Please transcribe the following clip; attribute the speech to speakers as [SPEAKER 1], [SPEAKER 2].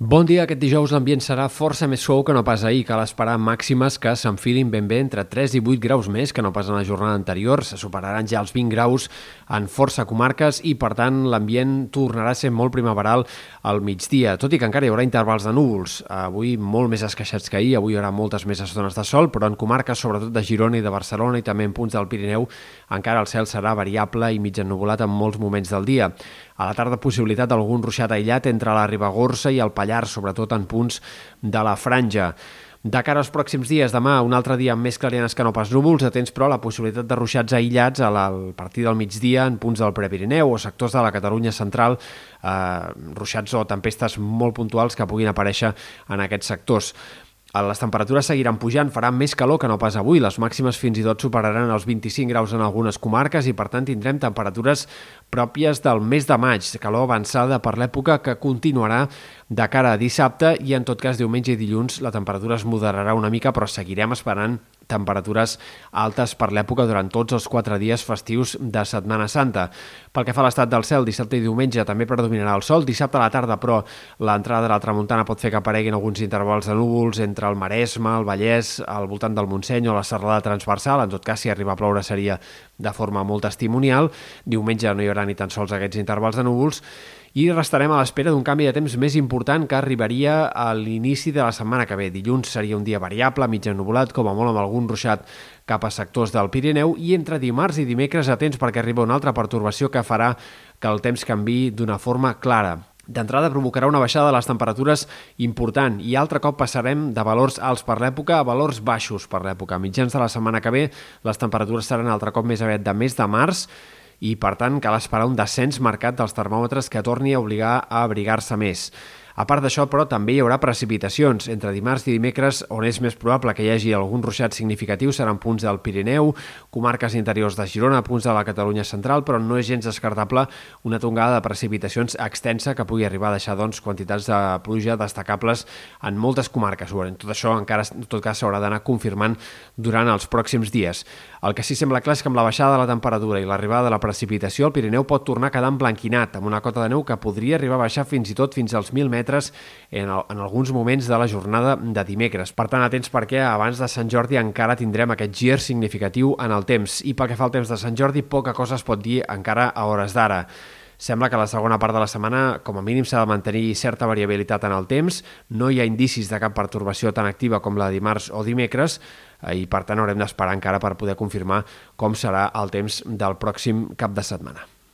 [SPEAKER 1] Bon dia. Aquest dijous l'ambient serà força més suau que no pas ahir. Cal esperar màximes que s'enfilin ben bé entre 3 i 8 graus més que no pas en la jornada anterior. Se superaran ja els 20 graus en força comarques i, per tant, l'ambient tornarà a ser molt primaveral al migdia, tot i que encara hi haurà intervals de núvols. Avui molt més esqueixats que ahir, avui hi haurà moltes més estones de sol, però en comarques, sobretot de Girona i de Barcelona i també en punts del Pirineu, encara el cel serà variable i mig ennuvolat en molts moments del dia. A la tarda, possibilitat d'algun ruixat aïllat entre la Ribagorça i el Pallars, sobretot en punts de la franja. De cara als pròxims dies, demà un altre dia amb més clarianes que no pas núvols, atents però la possibilitat de ruixats aïllats a partir del migdia en punts del Prepirineu o sectors de la Catalunya central, eh, ruixats o tempestes molt puntuals que puguin aparèixer en aquests sectors. Les temperatures seguiran pujant, farà més calor que no pas avui. Les màximes fins i tot superaran els 25 graus en algunes comarques i, per tant, tindrem temperatures pròpies del mes de maig, calor avançada per l'època que continuarà de cara a dissabte i, en tot cas, diumenge i dilluns la temperatura es moderarà una mica, però seguirem esperant temperatures altes per l'època durant tots els quatre dies festius de Setmana Santa. Pel que fa a l'estat del cel, dissabte i diumenge també predominarà el sol. Dissabte a la tarda, però, l'entrada de la tramuntana pot fer que apareguin alguns intervals de núvols entre el Maresme, el Vallès, al voltant del Montseny o la serralada transversal. En tot cas, si arriba a ploure seria de forma molt testimonial. Diumenge no hi haurà ni tan sols aquests intervals de núvols i restarem a l'espera d'un canvi de temps més important que arribaria a l'inici de la setmana que ve. Dilluns seria un dia variable, mig ennubulat, com a molt amb algun ruixat cap a sectors del Pirineu i entre dimarts i dimecres atents perquè arriba una altra pertorbació que farà que el temps canvi d'una forma clara. D'entrada provocarà una baixada de les temperatures important i altre cop passarem de valors alts per l'època a valors baixos per l'època. A mitjans de la setmana que ve les temperatures seran altre cop més aviat de mes de març i, per tant, cal esperar un descens marcat dels termòmetres que torni a obligar a abrigar-se més. A part d'això, però, també hi haurà precipitacions. Entre dimarts i dimecres, on és més probable que hi hagi algun ruixat significatiu seran punts del Pirineu, comarques interiors de Girona, punts de la Catalunya central, però no és gens descartable una tongada de precipitacions extensa que pugui arribar a deixar doncs, quantitats de pluja destacables en moltes comarques. Tot això encara, en tot cas, s'haurà d'anar confirmant durant els pròxims dies. El que sí sembla clar és que amb la baixada de la temperatura i l'arribada de la precipitació, el Pirineu pot tornar a quedar emblanquinat, amb una cota de neu que podria arribar a baixar fins i tot fins als 1.000 metres en, el, en alguns moments de la jornada de dimecres. Per tant, atents perquè abans de Sant Jordi encara tindrem aquest gir significatiu en el temps. I pel que fa al temps de Sant Jordi, poca cosa es pot dir encara a hores d'ara. Sembla que la segona part de la setmana, com a mínim, s'ha de mantenir certa variabilitat en el temps. No hi ha indicis de cap pertorbació tan activa com la de dimarts o dimecres eh, i, per tant, haurem d'esperar encara per poder confirmar com serà el temps del pròxim cap de setmana.